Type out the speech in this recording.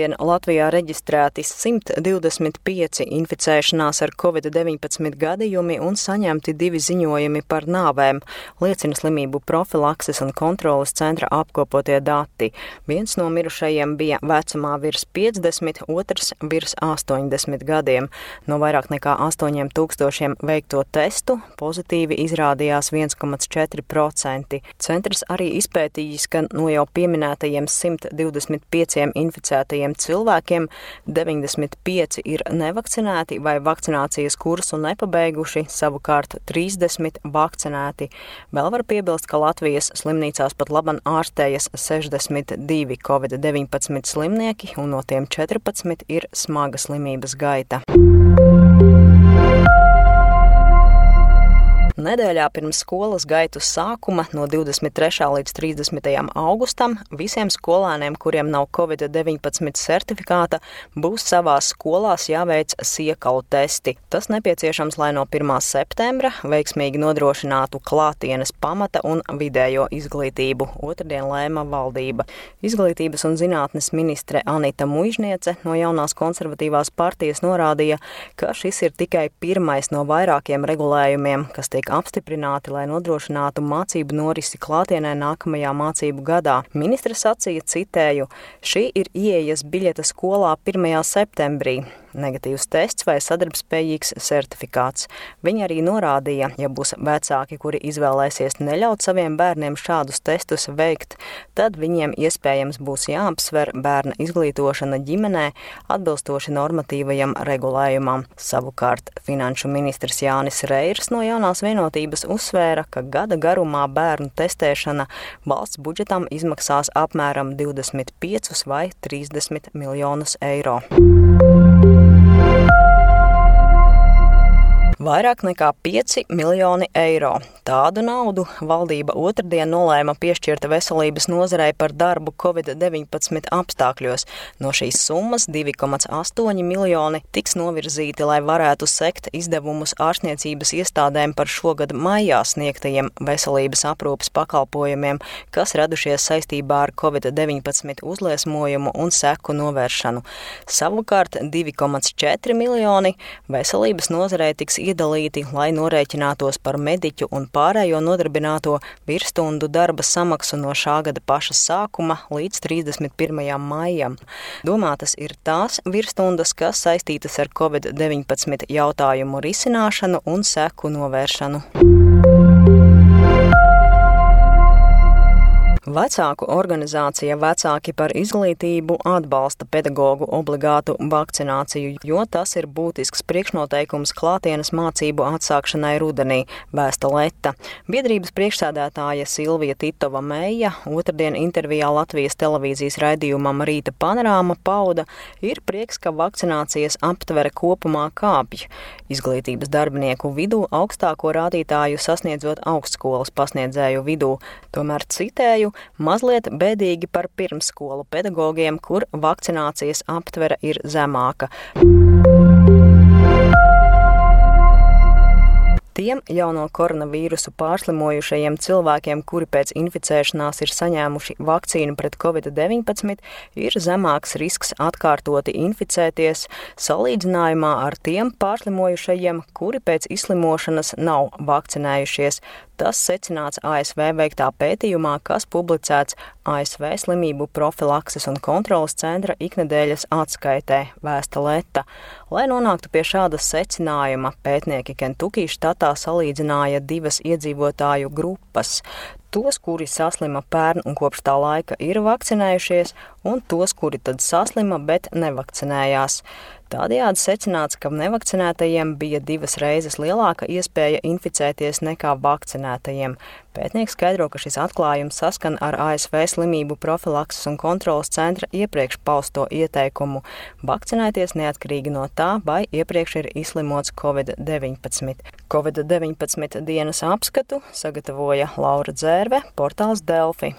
Pirmdien Latvijā reģistrēti 125 inficēšanās ar covid-19 gadījumi un saņemti divi ziņojumi par nāvēm, liecina slimību profilakses un kontrolas centra apkopotie dati. Viens no mirušajiem bija vecumā virs 50, otrs virs 80 gadiem. No vairāk nekā 8000 veikto testu pozitīvi izrādījās 1,4%. Centrs arī izpētījis, ka no jau pieminētajiem 125 inficētajiem inficētajiem cilvēkiem 95 ir nevakcinēti vai vakcinācijas kursu nepabeiguši, savukārt 30 vakcinēti. Vēl var piebilst, ka Latvijas slimnīcās pat laban ārstējas 62 covid-19 slimnieki, un no tiem 14 ir smaga slimības gaita. Nedēļā pirms skolas gaitu sākuma no 23. līdz 30. augustam visiem skolēniem, kuriem nav Covid-19 certifikāta, būs savās skolās jāveic siekalu testi. Tas nepieciešams, lai no 1. septembra veiksmīgi nodrošinātu klātienes pamata un vidējo izglītību. Otradien lēma valdība. Izglītības un zinātnes ministre Anita Muižniece no jaunās konservatīvās partijas norādīja, ka šis ir tikai pirmais no vairākiem regulējumiem, kas tiek apstiprināti, lai nodrošinātu mācību norisi klātienē nākamajā mācību gadā. Ministra sacīja, citēju, šī ir ieejas biļete skolā 1. septembrī negatīvs tests vai sadarbspējīgs certifikāts. Viņa arī norādīja, ja būs vecāki, kuri izvēlēsies neļaut saviem bērniem šādus testus veikt, tad viņiem iespējams būs jāapsver bērna izglītošana ģimenē atbilstoši normatīvajam regulējumam. Savukārt finanšu ministrs Jānis Reirs no jaunās vienotības uzsvēra, ka gada garumā bērnu testēšana valsts budžetam izmaksās apmēram 25 vai 30 miljonus eiro. Vairāk nekā 5 miljoni eiro. Tādu naudu valdība otrdien nolēma piešķirt veselības nozarei par darbu Covid-19 apstākļos. No šīs summas 2,8 miljoni tiks novirzīti, lai varētu sekt izdevumus ārstniecības iestādēm par šogad maijā sniegtajiem veselības aprūpas pakalpojumiem, kas radušies saistībā ar Covid-19 uzliesmojumu un seku novēršanu. Savukārt 2,4 miljoni veselības nozarei tiks iedalīti, lai norēķinātos par mediķu un pārējo nodarbināto virsstundu darba samaksu no šā gada paša sākuma līdz 31. maijam. Domātas ir tās virsstundas, kas saistītas ar Covid-19 jautājumu risināšanu un seku novēršanu. Vecāku organizācija Vecāki par izglītību atbalsta pedagoģu obligātu vakcināciju, jo tas ir būtisks priekšnoteikums klātienes mācību atsākšanai rudenī, vēsta Leta. Biedrības priekšsēdētāja Silvija Titova Meija otrdien intervijā Latvijas televīzijas raidījumam Rīta panorāma pauda, ir prieks, ka vakcinācijas aptvere kopumā kāpj. Izglītības darbinieku vidū augstāko rādītāju sasniedzot augstskolas pasniedzēju vidū. Tomēr citēju, mazliet bēdīgi par pirmsskolu pedagogiem, kur vakcinācijas aptvere ir zemāka. Tiem jauno koronavīrusu pārslimojušajiem cilvēkiem, kuri pēc inficēšanās ir saņēmuši vakcīnu pret covid-19, ir zemāks risks atkārtoti inficēties salīdzinājumā ar tiem pārslimojušajiem, kuri pēc izslimošanas nav vakcinējušies. Tas secināts ASV veiktā pētījumā, kas publicēts ASV slimību profilakses un kontrolas centra iknedēļas atskaitē Vēsta Leta. Lai nonāktu pie šāda secinājuma, pētnieki Kentucky štatā salīdzināja divas iedzīvotāju grupas tos, kuri saslima pērn un kopš tā laika ir vakcinējušies, un tos, kuri tad saslima, bet nevakcinējās. Tādējādi secināts, ka nevakcinētajiem bija divas reizes lielāka iespēja inficēties nekā vakcinētajiem. Pētnieks skaidro, ka šis atklājums saskan ar ASV slimību profilakses un kontrolas centra iepriekš pausto ieteikumu vakcinēties neatkarīgi no tā, vai iepriekš ir izslimots Covid-19. Covid-19 dienas apskatu sagatavoja Laura Dzērve, portāls Delfi.